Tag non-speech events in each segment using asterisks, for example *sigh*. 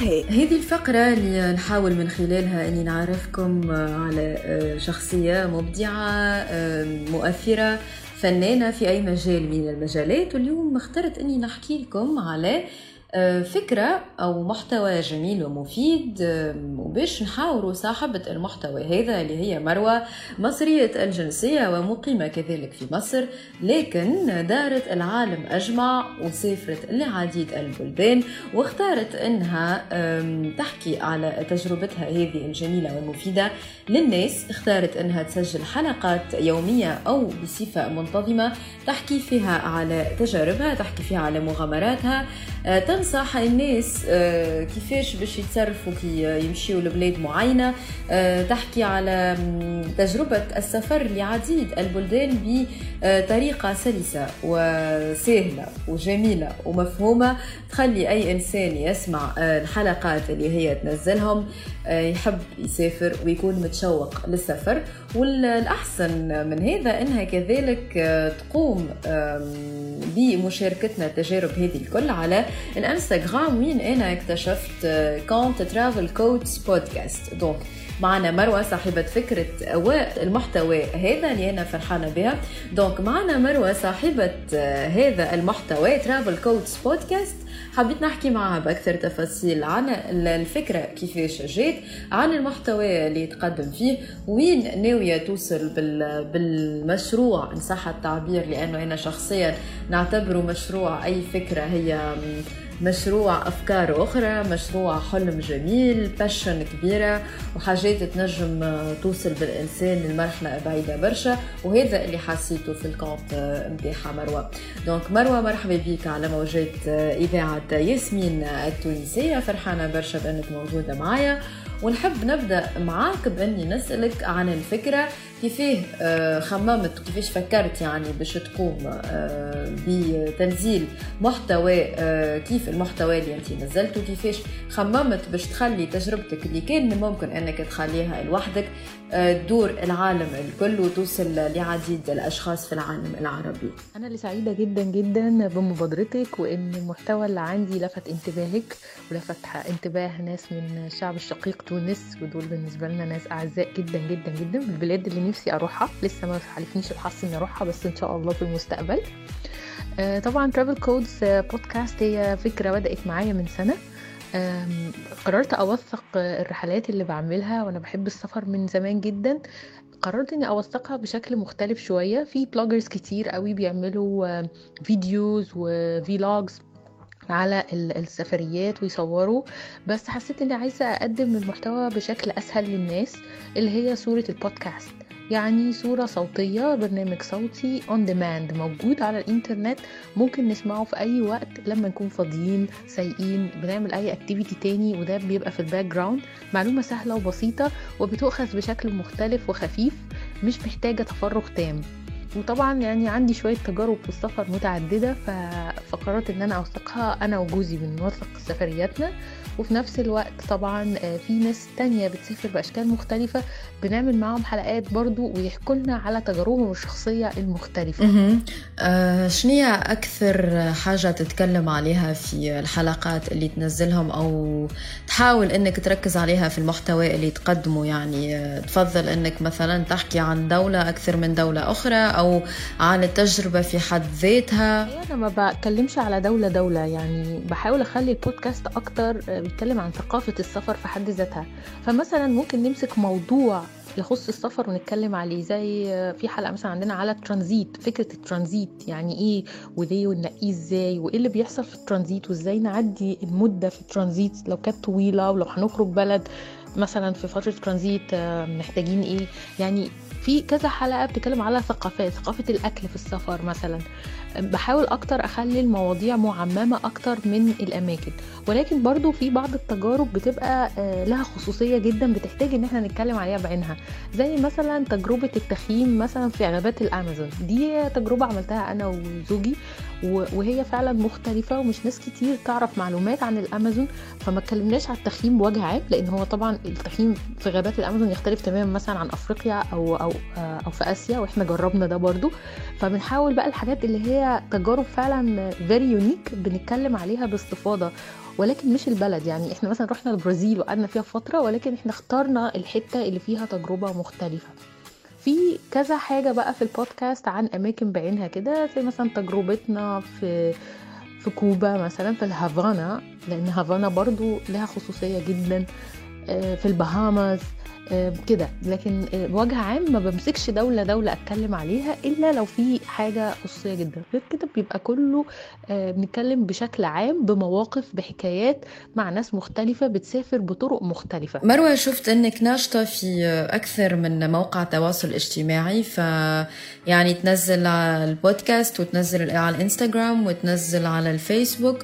بورتري هذه الفقرة اللي نحاول من خلالها أني نعرفكم على شخصية مبدعة مؤثرة فنانة في أي مجال من المجالات. واليوم اخترت أني نحكي لكم على آه، فكرة أو محتوى جميل ومفيد آه، وباش نحاوروا صاحبة المحتوى هذا اللي هي مروة مصرية الجنسية ومقيمة كذلك في مصر لكن دارت العالم أجمع وسافرت لعديد البلدان واختارت أنها تحكي على تجربتها هذه الجميلة والمفيدة. للناس اختارت أنها تسجل حلقات يومية أو بصفة منتظمة تحكي فيها على تجاربها تحكي فيها على مغامراتها. آه، تنصح الناس آه، كيفاش باش يتصرفوا كي يمشيوا لبلاد معينة. آه، تحكي على تجربة السفر لعديد البلدان بطريقه سلسة وسهلة وجميلة ومفهومة. تخلي أي إنسان يسمع الحلقات اللي هي تنزلهم يحب يسافر ويكون متشوق للسفر. والأحسن من هذا إنها كذلك تقوم بمشاركتنا التجارب هذه الكل على الإنستغرام وين أنا اكتشفت compte Travel Codes Podcast donc معنا مروة صاحبة فكرة المحتوى هذا اللي أنا فرحانة بها. donc معنا مروة صاحبة هذا المحتوى Travel Codes Podcast حبيت نحكي معها بأكثر تفاصيل عن الفكرة كيفاش جات عن المحتوى اللي يتقدم فيه وين ناوية توصل بالمشروع إن صح التعبير لأنه أنا شخصيا نعتبره مشروع أي فكرة هي مشروع أفكار أخرى مشروع حلم جميل passion كبيرة وحاجات تنجم توصل بالإنسان لمرحلة بعيدة برشا وهذا اللي حسيته في ال compte نتاعها مروة. donc مروة مرحبا بك على موجات إذاعة ياسمين التونسية فرحانة برشا بأنك موجودة معايا. ونحب نبدأ معاك بإني نسألك عن الفكرة كيفاه آه، خممت كيفاش فكرت يعني باش تقوم آه، بتنزيل محتوى آه، كيف المحتوى اللي انت نزلته كيفاش خممت باش تخلي تجربتك اللي كان ممكن إنك تخليها لوحدك تدور العالم الكل وتوصل لعديد الأشخاص في العالم العربي. أنا اللي سعيدة جدا جدا بمبادرتك وإن المحتوى اللي عندي لفت انتباهك ولفت انتباه ناس من الشعب الشقيق تونس ودول بالنسبة لنا ناس أعزاء جدا جدا جدا في البلاد اللي نفسي أروحها. لسه ما حالفنيش الحظ إني أروحها بس إن شاء الله في المستقبل آه، طبعا Travel Codes Podcast هي فكرة بدأت معايا من سنة. قررت أوثق الرحلات اللي بعملها وأنا بحب السفر من زمان جدا. قررت إني أوثقها بشكل مختلف شوية. في bloggers كتير قوي بيعملوا videos و vlogs على السفريات ويصوروا بس حسيت إني عايزة أقدم المحتوى بشكل أسهل للناس اللي هي صورة البودكاست يعني صورة صوتية برنامج صوتي on demand موجود على الإنترنت ممكن نسمعه في أي وقت لما نكون فاضيين سايقين بنعمل أي activity تاني وده بيبقى في ال background معلومة سهلة وبسيطة وبتؤخذ بشكل مختلف وخفيف مش محتاجة تفرغ تام. وطبعا يعني عندي شوية تجارب في السفر متعددة فقررت إن أنا أوثقها أنا وجوزي بنوثق سفرياتنا. وفي نفس الوقت طبعا آه، في ناس تانية بتسافر بأشكال مختلفة بنعمل معاهم حلقات برضو ويحكوا لنا على تجاربهم الشخصية المختلفة. آه شنية أكثر حاجة تتكلم عليها في الحلقات اللي تنزلهم أو تحاول أنك تركز عليها في المحتوى اللي تقدمه؟ يعني آه، تفضل أنك مثلا تحكي عن دولة أكثر من دولة أخرى أو عن التجربة في حد ذاتها؟ أنا ما بتكلمش على دولة دولة يعني بحاول أخلي البودكاست أكتر بيتكلم عن ثقافة السفر في حد ذاتها. فمثلا ممكن نمسك موضوع يخص السفر ونتكلم عليه زي في حلقة مثلا عندنا على الترانزيت فكرة الترانزيت يعني إيه وليه ونقيه إزاي وإيه اللي بيحصل في الترانزيت وإزاي نعدي المدة في الترانزيت لو كانت طويلة ولو هنخرج بلد مثلا في فترة ترانزيت آه، محتاجين إيه؟ يعني في كذا حلقة بتتكلم على ثقافات ثقافة الأكل في السفر مثلا. بحاول أكتر أخلي المواضيع معممة أكتر من الأماكن. ولكن برضو في بعض التجارب بتبقى آه، لها خصوصية جدا بتحتاج إن إحنا نتكلم عليها بعينها. زي مثلا تجربة التخييم مثلا في غابات الأمازون. دي تجربة عملتها أنا وزوجي. وهي فعلا مختلفة ومش ناس كتير تعرف معلومات عن الأمازون فما اتكلمناش على التخييم بوجه عام لأن هو طبعا التخييم في غابات الأمازون يختلف تماما مثلا عن أفريقيا أو أو آه، أو في آسيا وإحنا جربنا ده برضو. فبنحاول بقى الحاجات اللي هي تجارب فعلا very unique بنتكلم عليها باستفاضة. ولكن مش البلد يعني إحنا مثلا رحنا البرازيل وقعدنا فيها فترة ولكن إحنا اخترنا الحتة اللي فيها تجربة مختلفة. في كذا حاجة بقى في البودكاست عن أماكن بعينها كده زي مثلا تجربتنا في في كوبا مثلا في الهافانا لأن هافانا برضو لها خصوصية جدا آه، في البهاماز كده. لكن آه، بوجه عام ما بمسكش دولة دولة أتكلم عليها إلا لو في حاجة خصوصية جدا. غير كده بيبقى كله آه، بنتكلم بشكل عام بمواقف بحكايات مع ناس مختلفة بتسافر بطرق مختلفة. مروة شفت إنك ناشطة في أكثر من موقع تواصل اجتماعي ف يعني تنزل على البودكاست وتنزل على الإنستغرام وتنزل على الفيسبوك.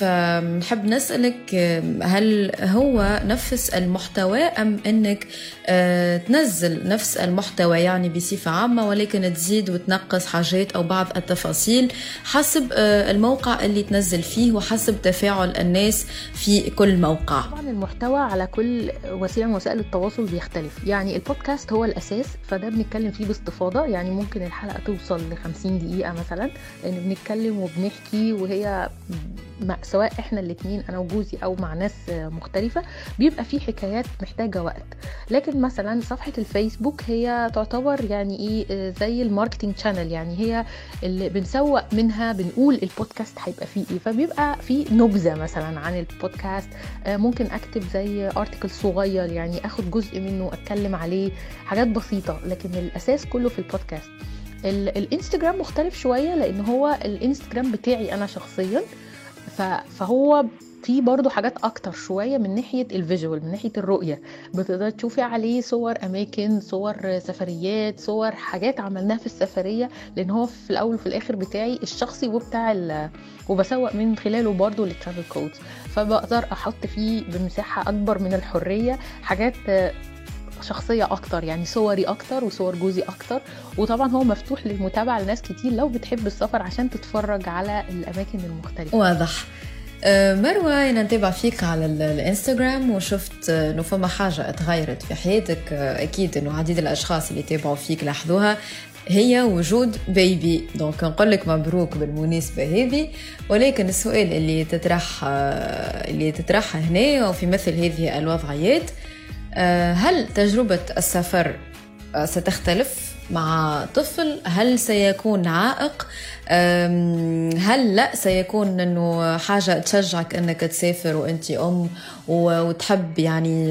فنحب نسألك هل هو نفس المحتوى أم أنك آه، تنزل نفس المحتوى يعني بصفة عامة ولكن تزيد وتنقص حاجات أو بعض التفاصيل حسب آه، الموقع اللي تنزل فيه وحسب تفاعل الناس في كل موقع؟ طبعا المحتوى على كل وسيلة من وسائل التواصل بيختلف. يعني البودكاست هو الأساس فده بنتكلم فيه باستفاضة. يعني ممكن الحلقة توصل ل 50 دقيقة مثلا لأن بنتكلم وبنحكي وهي سواء إحنا الاثنين أنا وجوزي أو مع ناس مختلفة بيبقى في حكايات محتاجة وقت. لكن مثلا صفحة الفيسبوك هي تعتبر يعني إيه زي ال marketing channel يعني هي اللي بنسوق منها بنقول البودكاست هيبقى فيه إيه. فبيبقى في نبذة مثلا عن البودكاست آه، ممكن أكتب زي ارتكل صغير يعني آخد جزء منه أتكلم عليه حاجات بسيطة. لكن الأساس كله في البودكاست. ال- الإنستجرام مختلف شوية لأن هو الإنستجرام بتاعي أنا شخصيا. ف- فهو في برضه حاجات أكتر شوية من ناحية الفيجوال من ناحية الرؤية. بتقدر تشوفي عليه صور أماكن صور سفريات صور حاجات عملناها في السفرية لأن هو في الأول وفي الآخر بتاعي الشخصي وبتاع وبسوق من خلاله برضه للترافل كودز فبقدر أحط فيه بمساحة أكبر من الحرية حاجات شخصية أكتر يعني صوري أكتر وصور جوزي أكتر. وطبعا هو مفتوح للمتابعة لناس كتير لو بتحب السفر عشان تتفرج على الأماكن المختلفة. واضح. آه، مروة أنا نتابع فيك على ال- الإنستغرام وشفت آه، إنه فما حاجة اتغيرت في حياتك. آه، أكيد إنه عديد الأشخاص اللي يتابعوا فيك لاحظوها هي وجود بيبي دونك نقول لك مبروك بالمناسبة هذه. ولكن السؤال اللي تطرح اللي تطرح هنا وفي مثل هذه الوضعيات هل تجربة السفر آه، ستختلف مع طفل؟ هل سيكون عائق؟ هل لا سيكون إنه حاجة تشجعك إنك تسافر وأنت أم وتحب يعني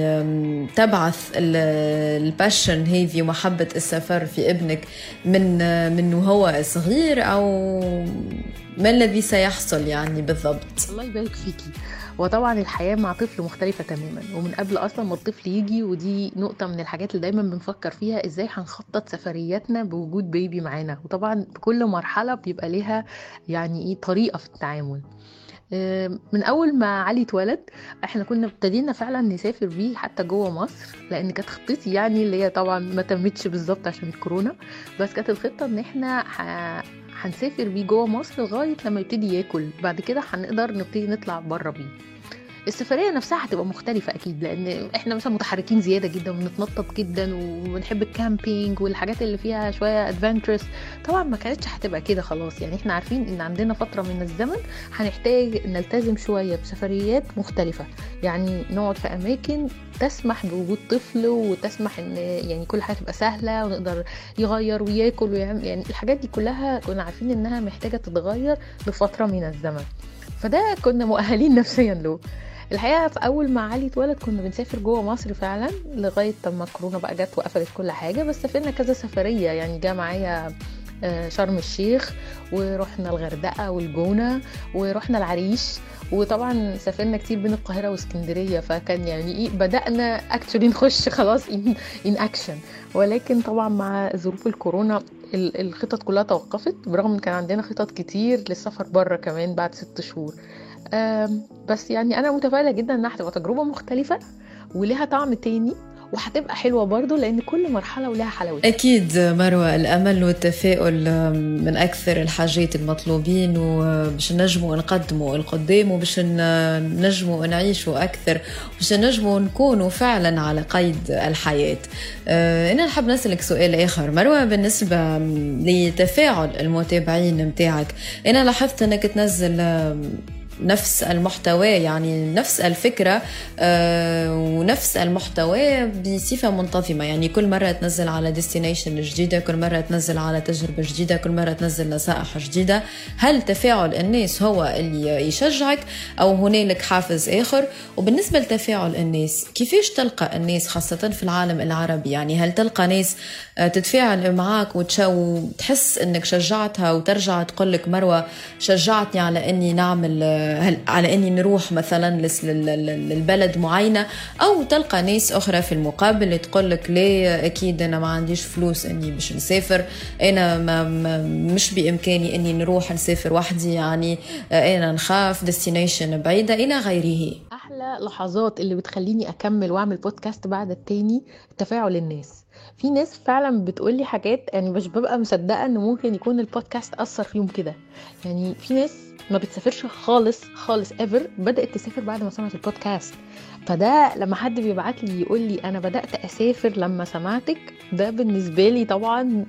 تبعث ال- الباشن هذه ومحبة السفر في ابنك من من وهو صغير أو ما الذي سيحصل يعني بالضبط؟ الله يبارك فيكي. وطبعا الحياة مع طفل مختلفة تماما ومن قبل أصلا ما الطفل يجي ودي نقطة من الحاجات اللي دايما بنفكر فيها إزاي هنخطط سفرياتنا بوجود بيبي معانا؟ وطبعا كل مرحلة بيبقى ليها يعني إيه طريقة في التعامل من أول ما علي اتولد إحنا كنا ابتدينا فعلا نسافر بيه حتى جوه مصر لأن كانت خطتي يعني اللي هي طبعا ما تمتش بالظبط عشان الكورونا بس كانت الخطة إن إحنا. هنسافر بيه جوه مصر لغاية لما يبتدي ياكل بعد كده هنقدر نبتدي نطلع بره بيه السفرية نفسها هتبقى مختلفة أكيد لأن إحنا مثلا متحركين زيادة جدا وبنتنطط جدا وبنحب الكامبينج والحاجات اللي فيها شوية ادفنتشرس طبعا ما كانتش هتبقى كده خلاص يعني إحنا عارفين إن عندنا فترة من الزمن هنحتاج نلتزم شوية بسفريات مختلفة. يعني نقعد في أماكن تسمح بوجود طفل وتسمح إن يعني كل حاجة تبقى سهلة ونقدر يغير وياكل ويعمل يعني الحاجات دي كلها كنا عارفين إنها محتاجة تتغير لفتره من الزمن. فده كنا مؤهلين نفسيا له. الحقيقة في أول ما علي اتولد كنا بنسافر جوه مصر فعلا لغاية لما الكورونا بقى جت وقفلت كل حاجة بس سافرنا كذا سفرية. يعني جه معايا آه، شرم الشيخ ورحنا الغردقة والجونة ورحنا العريش وطبعا سافرنا كتير بين القاهرة واسكندرية. فكان يعني إيه بدأنا actually نخش خلاص in action ولكن طبعا مع ظروف الكورونا ال- الخطط كلها توقفت برغم إن كان عندنا خطط كتير للسفر بره كمان بعد ست شهور. بس يعني أنا متفائلة جدا إنها هتبقى تجربة مختلفة ولها طعم تاني وهتبقى حلوة برضو لأن كل مرحلة ولها حلاوتها. أكيد مروة الأمل والتفاؤل من أكثر الحاجات المطلوبين وباش نجموا نقدموا القدام وباش نجموا نعيشوا أكثر وباش نجموا نكونوا فعلا على قيد الحياة. آه، أنا نحب نسألك سؤال آخر. مروة بالنسبة لتفاعل المتابعين متاعك أنا لاحظت إنك تنزل نفس المحتوى يعني نفس الفكرة آه، ونفس المحتوى بصفة منتظمة. يعني كل مرة تنزل على ديستنيشن جديدة كل مرة تنزل على تجربة جديدة كل مرة تنزل نصائح جديدة. هل تفاعل الناس هو اللي يشجعك أو هنالك حافز آخر؟ وبالنسبة لتفاعل الناس كيفاش تلقى الناس خاصة في العالم العربي؟ يعني هل تلقى ناس آه، تتفاعل معك وتحس إنك شجعتها وترجع تقول لك مروة شجعتني على إني نعمل آه، على أني نروح مثلا للبلد معينة أو تلقى ناس أخرى في المقابل تقول لك ليه أكيد أنا ما عنديش فلوس أني باش نسافر أنا ما مش بإمكاني أني نروح نسافر وحدي يعني أنا نخاف ديستنيشن بعيدة إلى غيره. أحلى لحظات اللي بتخليني أكمل وأعمل بودكاست بعد التاني تفاعل الناس. في ناس فعلا بتقولي حاجات يعني مش ببقى مصدقة ان ممكن يكون البودكاست أثر فيهم كده. يعني في ناس ما بتسافرش خالص خالص ever بدأت تسافر بعد ما سمعت البودكاست فده لما حد بيبعت لي يقول لي أنا بدأت أسافر لما سمعتك ده بالنسبة لي طبعا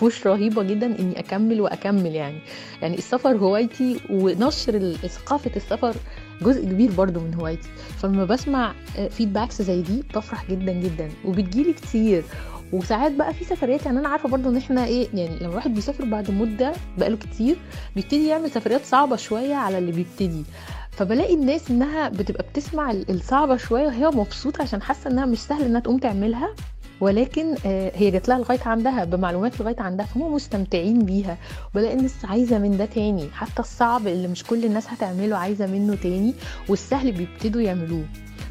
push رهيبة جدا إني أكمل وأكمل يعني. يعني السفر هوايتي ونشر ثقافة السفر جزء كبير برضو من هوايتي. فلما بسمع feedbacks زي دي بفرح جدا جدا وبتجيلي كتير. وساعات بقى في سفريات يعني أنا عارفة برضو إن إحنا إيه يعني لما الواحد بيسافر بعد مدة بقاله كتير بيبتدي يعمل سفريات صعبة شوية على اللي بيبتدي. فبلاقي الناس إنها بتبقى بتسمع الصعبة شوية وهي مبسوطة عشان حاسة إنها مش سهل إنها تقوم تعملها ولكن آه، هي جات لها لغاية عندها بمعلومات لغاية عندها فهم مستمتعين بيها. وبلاقي الناس عايزة من ده تاني حتى الصعب اللي مش كل الناس هتعمله عايزة منه تاني والسهل بيبتدوا يعملوه.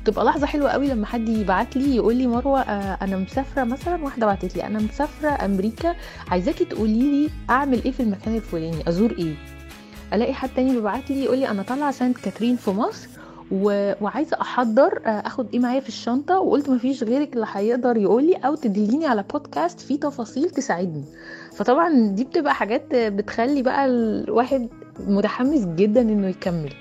تبقى لحظة حلوة قوي لما حد يبعت لي يقول لي مروة آه أنا مسافرة مثلا واحدة بعتت لي أنا مسافرة أمريكا عايزاكي تقولي لي أعمل إيه في المكان الفلاني أزور إيه؟ ألاقي حد تاني بيبعت لي يقول لي أنا طالعة سانت كاترين في مصر و... وعايزة أحضر آه، أخد إيه معايا في الشنطة وقلت مفيش غيرك اللي هيقدر يقول لي أو تدليني على بودكاست فيه تفاصيل تساعدني. فطبعا دي بتبقى حاجات بتخلي بقى الواحد متحمس جدا إنه يكمل.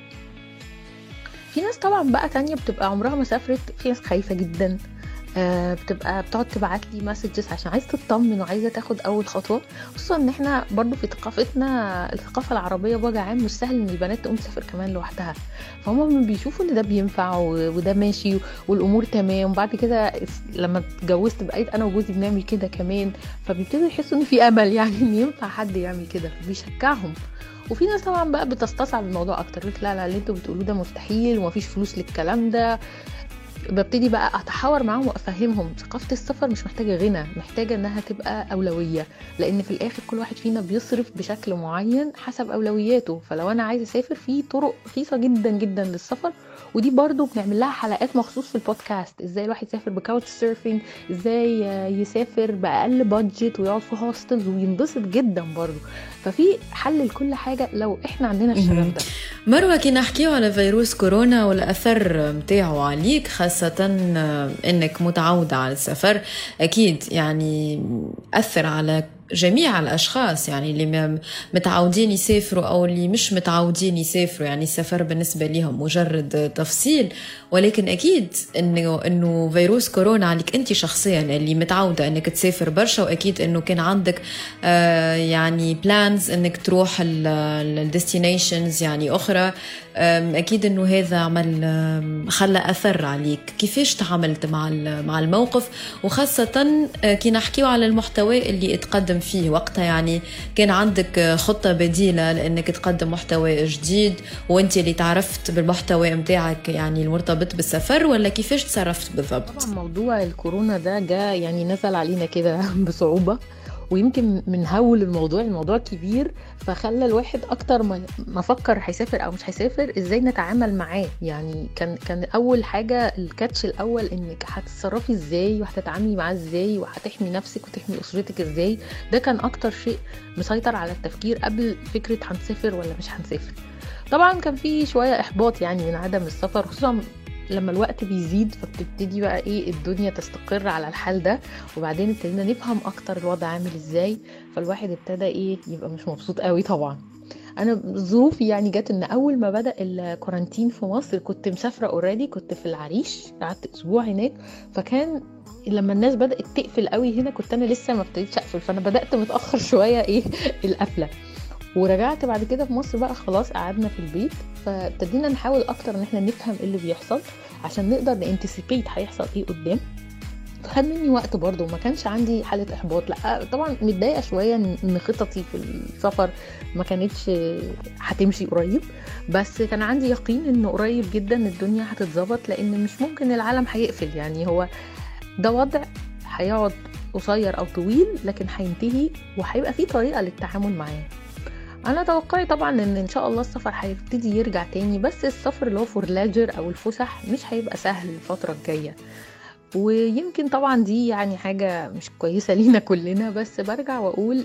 في ناس طبعا بقى تانية بتبقى عمرها ما سافرت في ناس خايفة جدا آه، بتبقى بتقعد تبعت لي مسجز عشان عايزة تطمن وعايزة تاخد أول خطوة. خصوصا إن إحنا برضو في ثقافتنا الثقافة العربية بوجه عام مش سهل إن البنات تقوم تسافر كمان لوحدها. فهم بيشوفوا إن ده بينفع وده ماشي والأمور تمام. وبعد كده لما اتجوزت بقيت أنا وجوزي بنعمل كده كمان. فبيبتدوا يحسوا إن في أمل *laughs* يعني إن ينفع حد يعمل كده فبيشجعهم. وفي ناس طبعا بقى بتستصعب الموضوع أكتر لا لا اللي أنتوا بتقولوه ده مستحيل ومفيش فلوس للكلام ده. ببتدي بقى أتحاور معاهم وأفهمهم ثقافة السفر مش محتاجة غنى محتاجة إنها تبقى أولوية لأن في الآخر كل واحد فينا بيصرف بشكل معين حسب أولوياته. فلو أنا عايزة أسافر في طرق رخيصة جدا جدا للسفر ودي برضو بنعمل لها حلقات مخصوص في البودكاست. إزاي الواحد يسافر ب couch surfing إزاي يسافر بأقل budget ويقعد في hostels وينبسط جدا برضو. ففي حل لكل حاجة لو إحنا عندنا الشغف ده. مروة كي نحكيو على فيروس كورونا والأثر متاعه عليك خاصة إنك متعودة على السفر أكيد يعني أثر على جميع الأشخاص يعني اللي متعودين يسافروا أو اللي مش متعودين يسافروا يعني السفر بالنسبة لهم مجرد تفصيل. ولكن أكيد انه إنه فيروس كورونا عليك أنت شخصيا اللي متعودة إنك تسافر برشا وأكيد إنه كان عندك آه يعني plans إنك تروح ال destinations يعني أخرى. أكيد إنه هذا عمل خلى أثر عليك. كيفاش تعاملت مع مع الموقف؟ وخاصة آه، كي نحكيو على المحتوى اللي تقدم فيه وقتها يعني كان عندك خطة بديلة لإنك تقدم محتوى جديد وأنت اللي تعرفت بالمحتوى متاعك يعني المرتبط بالسفر ولا كيفاش تصرفت بالضبط؟ طبعا موضوع الكورونا ده جاء يعني نزل علينا كده *laughs* بصعوبة. ويمكن من هول الموضوع الموضوع كبير فخلى الواحد أكتر ما فكر هيسافر أو مش هيسافر إزاي نتعامل معاه. يعني كان كان أول حاجة الكاتش الأول إنك هتتصرفي إزاي وهتتعاملي معاه إزاي وهتحمي نفسك وتحمي أسرتك إزاي. ده كان أكتر شيء مسيطر على التفكير قبل فكرة هنسافر ولا مش هنسافر. طبعا كان في شوية إحباط يعني من عدم السفر خصوصا لما الوقت بيزيد فبتبتدي بقى إيه الدنيا تستقر على الحال ده وبعدين ابتدينا نفهم أكتر الوضع عامل إزاي فالواحد ابتدى إيه يبقى مش مبسوط قوي طبعا. أنا ظروفي يعني جت إن أول ما بدأ ال quarantine في مصر كنت مسافرة already كنت في العريش قعدت أسبوع هناك فكان لما الناس بدأت تقفل قوي هنا كنت أنا لسه ما ابتديتش أقفل فأنا بدأت متأخر *laughs* شوية إيه القفلة. ورجعت بعد كده في مصر بقى خلاص قعدنا في البيت فابتدينا نحاول أكتر إن إحنا نفهم إيه اللي بيحصل عشان نقدر نانتسيبيت هيحصل إيه قدام. خد مني وقت برضه وما كانش عندي حالة إحباط لأ طبعا متضايقة شوية ان خططي في السفر ما كانتش هتمشي قريب بس كان عندي يقين ان قريب جدا الدنيا هتتظبط لأن مش ممكن العالم هيقفل. يعني هو ده وضع هيقعد قصير أو طويل لكن هينتهي وهيبقى فيه طريقة للتعامل معاه. أنا توقعي طبعا إن إن شاء الله السفر هيبتدي يرجع تاني بس السفر اللي هو فور لاجر أو الفسح مش هيبقى سهل الفترة الجاية. ويمكن طبعا دي يعني حاجة مش كويسة *laughs* لينا كلنا بس برجع وأقول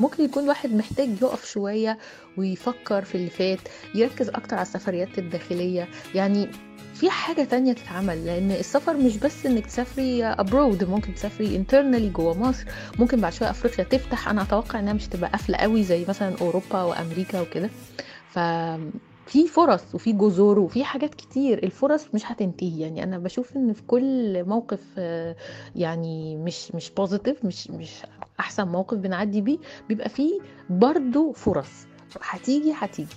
ممكن يكون الواحد محتاج يقف شوية ويفكر في اللي فات يركز أكتر على السفريات الداخلية. يعني في حاجة تانية تتعمل لأن السفر مش بس إنك تسافري أبرود ممكن تسافري انترنالي جوه مصر ممكن بعد شوية أفريقيا تفتح. أنا أتوقع إنها مش تبقى قافلة قوي زي مثلا أوروبا وأمريكا وكده. ف في فرص وفي جذور وفي حاجات كتير. الفرص مش هتنتهي. يعني أنا بشوف إن في كل موقف يعني مش مش positive مش مش أحسن موقف بنعدي بيه بيبقى فيه برضو فرص. هتيجي هتيجي.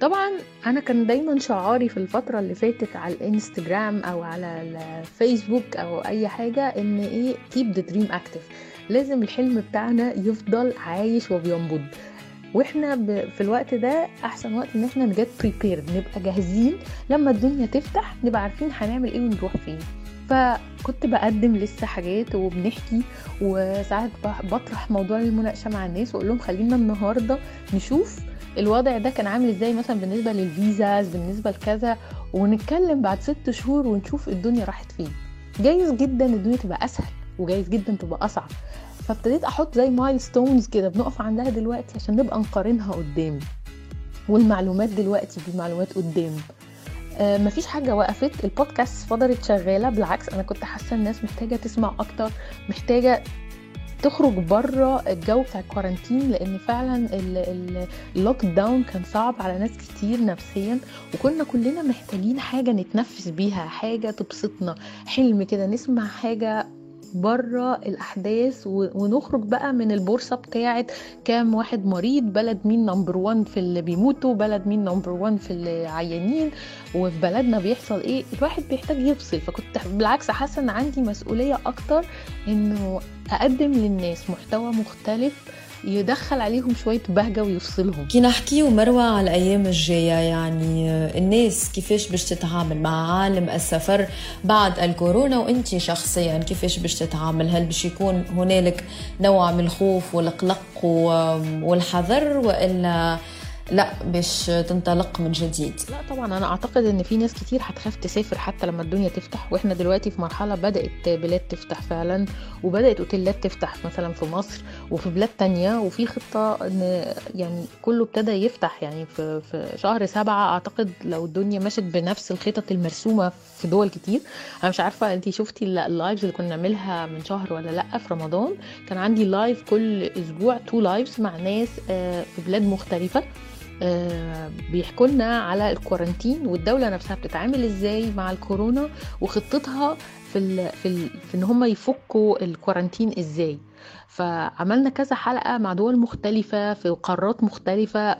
طبعا أنا كان دايما شعاري في الفترة اللي فاتت على الإنستجرام أو على الفيسبوك أو أي حاجة إن إيه keep the dream active لازم الحلم بتاعنا يفضل عايش وبينبض. وإحنا في الوقت ده أحسن وقت إن إحنا ن get prepared نبقى جاهزين. لما الدنيا تفتح نبقى عارفين هنعمل إيه ونروح فين. فكنت بقدم لسه حاجات وبنحكي وساعات بطرح موضوع المناقشة مع الناس وأقول لهم خلينا النهارده نشوف الوضع ده كان عامل إزاي مثلا بالنسبة للفيزاز بالنسبة لكذا؟ ونتكلم بعد ست شهور ونشوف الدنيا راحت فين. جايز جدا الدنيا تبقى أسهل وجايز جدا تبقى أصعب. فابتديت أحط زي milestones كده بنقف عندها دلوقتي عشان نبقى نقارنها قدام. والمعلومات دلوقتي بالمعلومات قدام. آه مفيش حاجة وقفت. البودكاست فضلت شغالة. بالعكس أنا كنت حاسة الناس محتاجة تسمع أكتر محتاجة تخرج بره الجو بتاع ال quarantine لأن فعلا ال lockdown كان صعب على ناس كتير نفسيا وكنا كلنا محتاجين حاجة نتنفس بيها حاجة تبسطنا حلم كده نسمع حاجة بره الأحداث ونخرج بقى من البورصة بتاعه كام واحد مريض بلد مين number 1 في اللي بيموتوا بلد مين number 1 في العيانين وفي بلدنا بيحصل إيه؟ الواحد بيحتاج يفصل. فكنت بالعكس حاسة إن عندي مسؤولية أكتر إنه أقدم للناس محتوى مختلف يدخل عليهم شوية بهجة ويفصلهم. كي نحكيو مروة على الأيام الجاية يعني الناس كيفاش باش تتعامل مع عالم السفر بعد الكورونا؟ وأنت شخصيا كيفاش باش تتعامل؟ هل باش يكون هنالك نوع من الخوف والقلق والحذر وإلا لا باش تنطلق من جديد. لا طبعا أنا أعتقد إن في ناس كتير هتخاف تسافر حتى لما الدنيا تفتح وإحنا دلوقتي في مرحلة بدأت بلاد تفتح فعلا وبدأت أوتيلات تفتح مثلا في مصر وفي بلاد تانية وفي خطة إن يعني كله ابتدى يفتح. يعني في, في شهر سبعة أعتقد لو الدنيا مشت بنفس الخطط المرسومة في دول كتير. أنا مش عارفة انت شفتي ال lives اللي كنا نعملها من شهر ولا لأ في رمضان؟ كان عندي live كل أسبوع two lives مع ناس في بلاد مختلفة. آه بيحكوا لنا على ال quarantine والدولة نفسها بتتعامل إزاي مع الكورونا وخطتها في ال في, ال في إن هم يفكوا ال quarantine إزاي. فعملنا كذا حلقة مع دول مختلفة في قارات مختلفة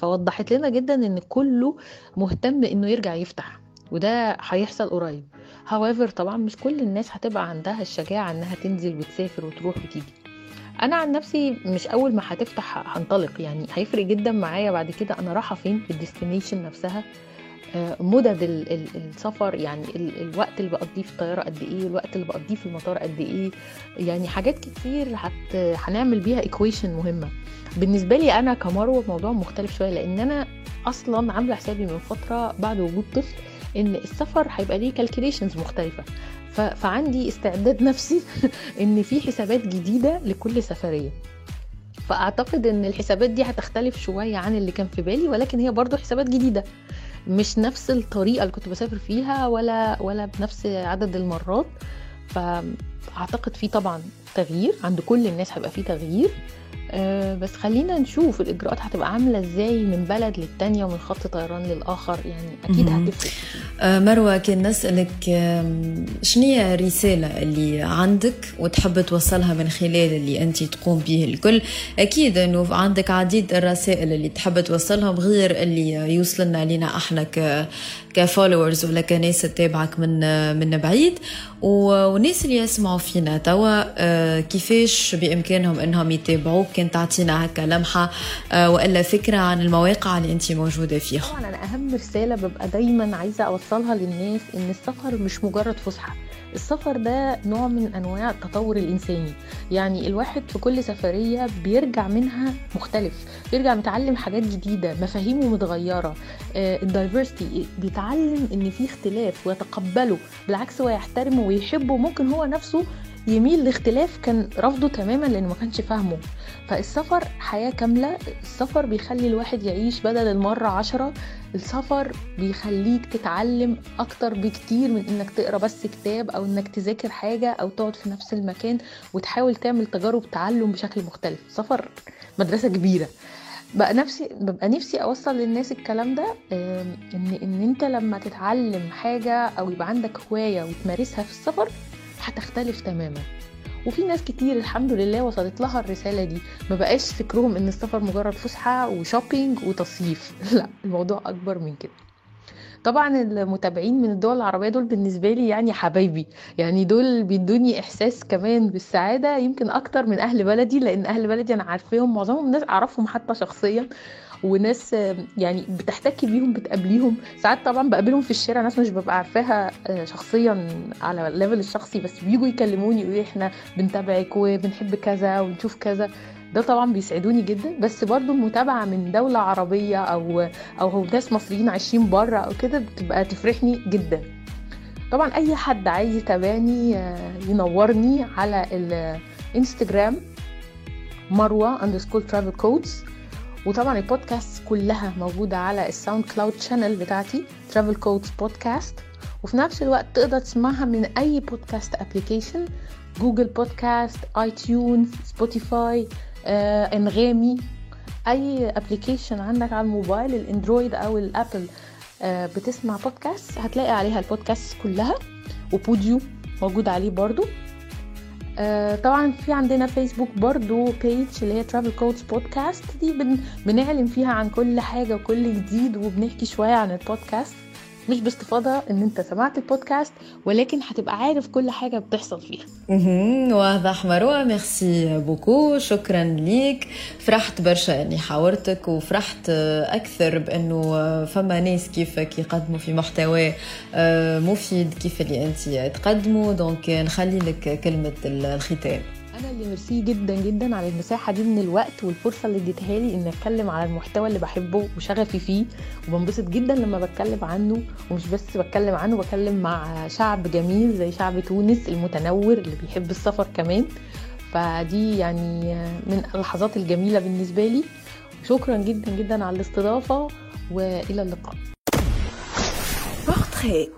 فوضحت لنا جدا إن كله مهتم إنه يرجع يفتح وده هيحصل قريب. However طبعا مش كل الناس هتبقى عندها الشجاعة إنها تنزل وتسافر وتروح وتيجي. أنا عن نفسي مش أول ما هتفتح هنطلق يعني هيفرق جدا معايا بعد كده أنا رايحة فين في ال destination نفسها. مدد السفر يعني الوقت اللي بقضيه في الطيارة قد إيه الوقت اللي بقضيه في المطار قد إيه. يعني حاجات كتير هت... هنعمل بيها equation مهمة. بالنسبة لي أنا كمروه موضوع مختلف شوية لأن أنا أصلا عاملة حسابي من فترة بعد وجود طفل إن السفر هيبقى ليه كالكوليشنز مختلفة. فعندي استعداد نفسي *laughs* إن في حسابات جديدة لكل سفرية. فأعتقد إن الحسابات دي هتختلف شوية عن اللي كان في بالي ولكن هي برضو حسابات جديدة. مش نفس الطريقة اللي كنت بسافر فيها ولا ولا بنفس عدد المرات. فأعتقد في طبعا تغيير عند كل الناس هيبقى في تغيير. آه، بس خلينا نشوف الإجراءات هتبقى عاملة إزاي من بلد للتانية ومن خط طيران للآخر. يعني أكيد. هتفرق. آه، مروة كان نسألك آم، شنو هي الرسالة اللي عندك وتحب توصلها من خلال اللي أنت تقوم به الكل؟ أكيد أنه عندك عديد الرسائل اللي تحب توصلهم غير اللي يوصلنا لنا إحنا ك كفولورز ولا كناس تتابعك من من بعيد. والناس اللي يسمعوا فينا توا آه، كيفاش بإمكانهم أنهم يتابعوك؟ كان تعطينا هكا لمحة آه، وإلا فكرة عن المواقع اللي أنت موجودة فيها طبعا أنا أهم رسالة ببقى دايما عايزة أوصلها للناس إن السفر مش مجرد فسحة. السفر ده نوع من أنواع التطور الإنساني. يعني الواحد في كل سفرية بيرجع منها مختلف بيرجع متعلم حاجات جديدة مفاهيمه متغيرة الدايفرستي بيتعلم إن في اختلاف ويتقبله بالعكس هو يحترمه ويحبه ممكن هو نفسه يميل لاختلاف كان رافضه تماما لأنه ما كانش فاهمه. فالسفر حياة كاملة السفر بيخلي الواحد يعيش بدل المرة عشرة. السفر بيخليك تتعلم أكتر بكتير من إنك تقرأ بس كتاب أو إنك تذاكر حاجة أو تقعد في نفس المكان وتحاول تعمل تجارب تعلم بشكل مختلف. سفر مدرسة كبيرة. بقى نفسي ببقى نفسي أوصل للناس الكلام ده إن إن أنت لما تتعلم حاجة أو يبقى عندك هواية وتمارسها في السفر هتختلف تماما. وفي ناس كتير الحمد لله وصلت لها الرسالة دي ما بقاش فكرهم إن السفر مجرد فسحة وشوبينج وتصيف. *laughs* لا الموضوع أكبر من كده. طبعا المتابعين من الدول العربية دول بالنسبة لي يعني حبايبي. يعني دول بيدوني إحساس كمان بالسعادة يمكن أكتر من أهل بلدي لأن أهل بلدي أنا عارفاهم معظمهم ناس أعرفهم حتى شخصيا. وناس آه، يعني بتحتكي بيهم بتقابليهم. ساعات طبعا بقابلهم في الشارع ناس مش ببقى عارفاها آه، شخصيا على الليفل الشخصي بس بيجوا يكلموني يقولوا إحنا بنتابعك وبنحب كذا ونشوف كذا. ده طبعا بيسعدوني جدا. بس برضو المتابعة من دولة عربية أو أو ناس مصريين عايشين بره أو كده بتبقى تفرحني جدا. طبعا أي حد عايز يتابعني آه، ينورني على الانستجرام مروة underscore Travel Codes وطبعا البودكاست كلها موجودة على ال SoundCloud channel بتاعتي Travel Codes Podcast وفي نفس الوقت تقدر تسمعها من أي بودكاست application Google Podcast iTunes Spotify آه، انغامي أي application عندك على الموبايل ال Android أو ال Apple آه، بتسمع بودكاست هتلاقي عليها البودكاست كلها. و Podeo موجود عليه برضو. آه، طبعا في عندنا فيسبوك برضو page اللي هي Travel Codes Podcast دي بن بنعلن فيها عن كل حاجة وكل جديد وبنحكي شوية عن البودكاست مش باستفاضة إن أنت سمعت البودكاست ولكن هتبقى عارف كل حاجة بتحصل فيها. واضح مروة merci beaucoup. شكرا ليك. فرحت برشا إني حاورتك وفرحت أكثر بإنه فما ناس كيفك يقدموا في محتوى آه، مفيد كيف اللي أنت تقدموا donc نخلي لك كلمة الختام. أنا اللي ميرسي جدا جدا على المساحة دي من الوقت والفرصة اللي اديتها لي ان أتكلم على المحتوى اللي بحبه وشغفي فيه. وبنبسط جدا لما بتكلم عنه ومش بس بتكلم عنه بتكلم مع شعب جميل زي شعب تونس المتنور اللي بيحب السفر كمان. فدي يعني من اللحظات الجميلة بالنسبة لي. شكرا جدا جدا على الاستضافة وإلى اللقاء.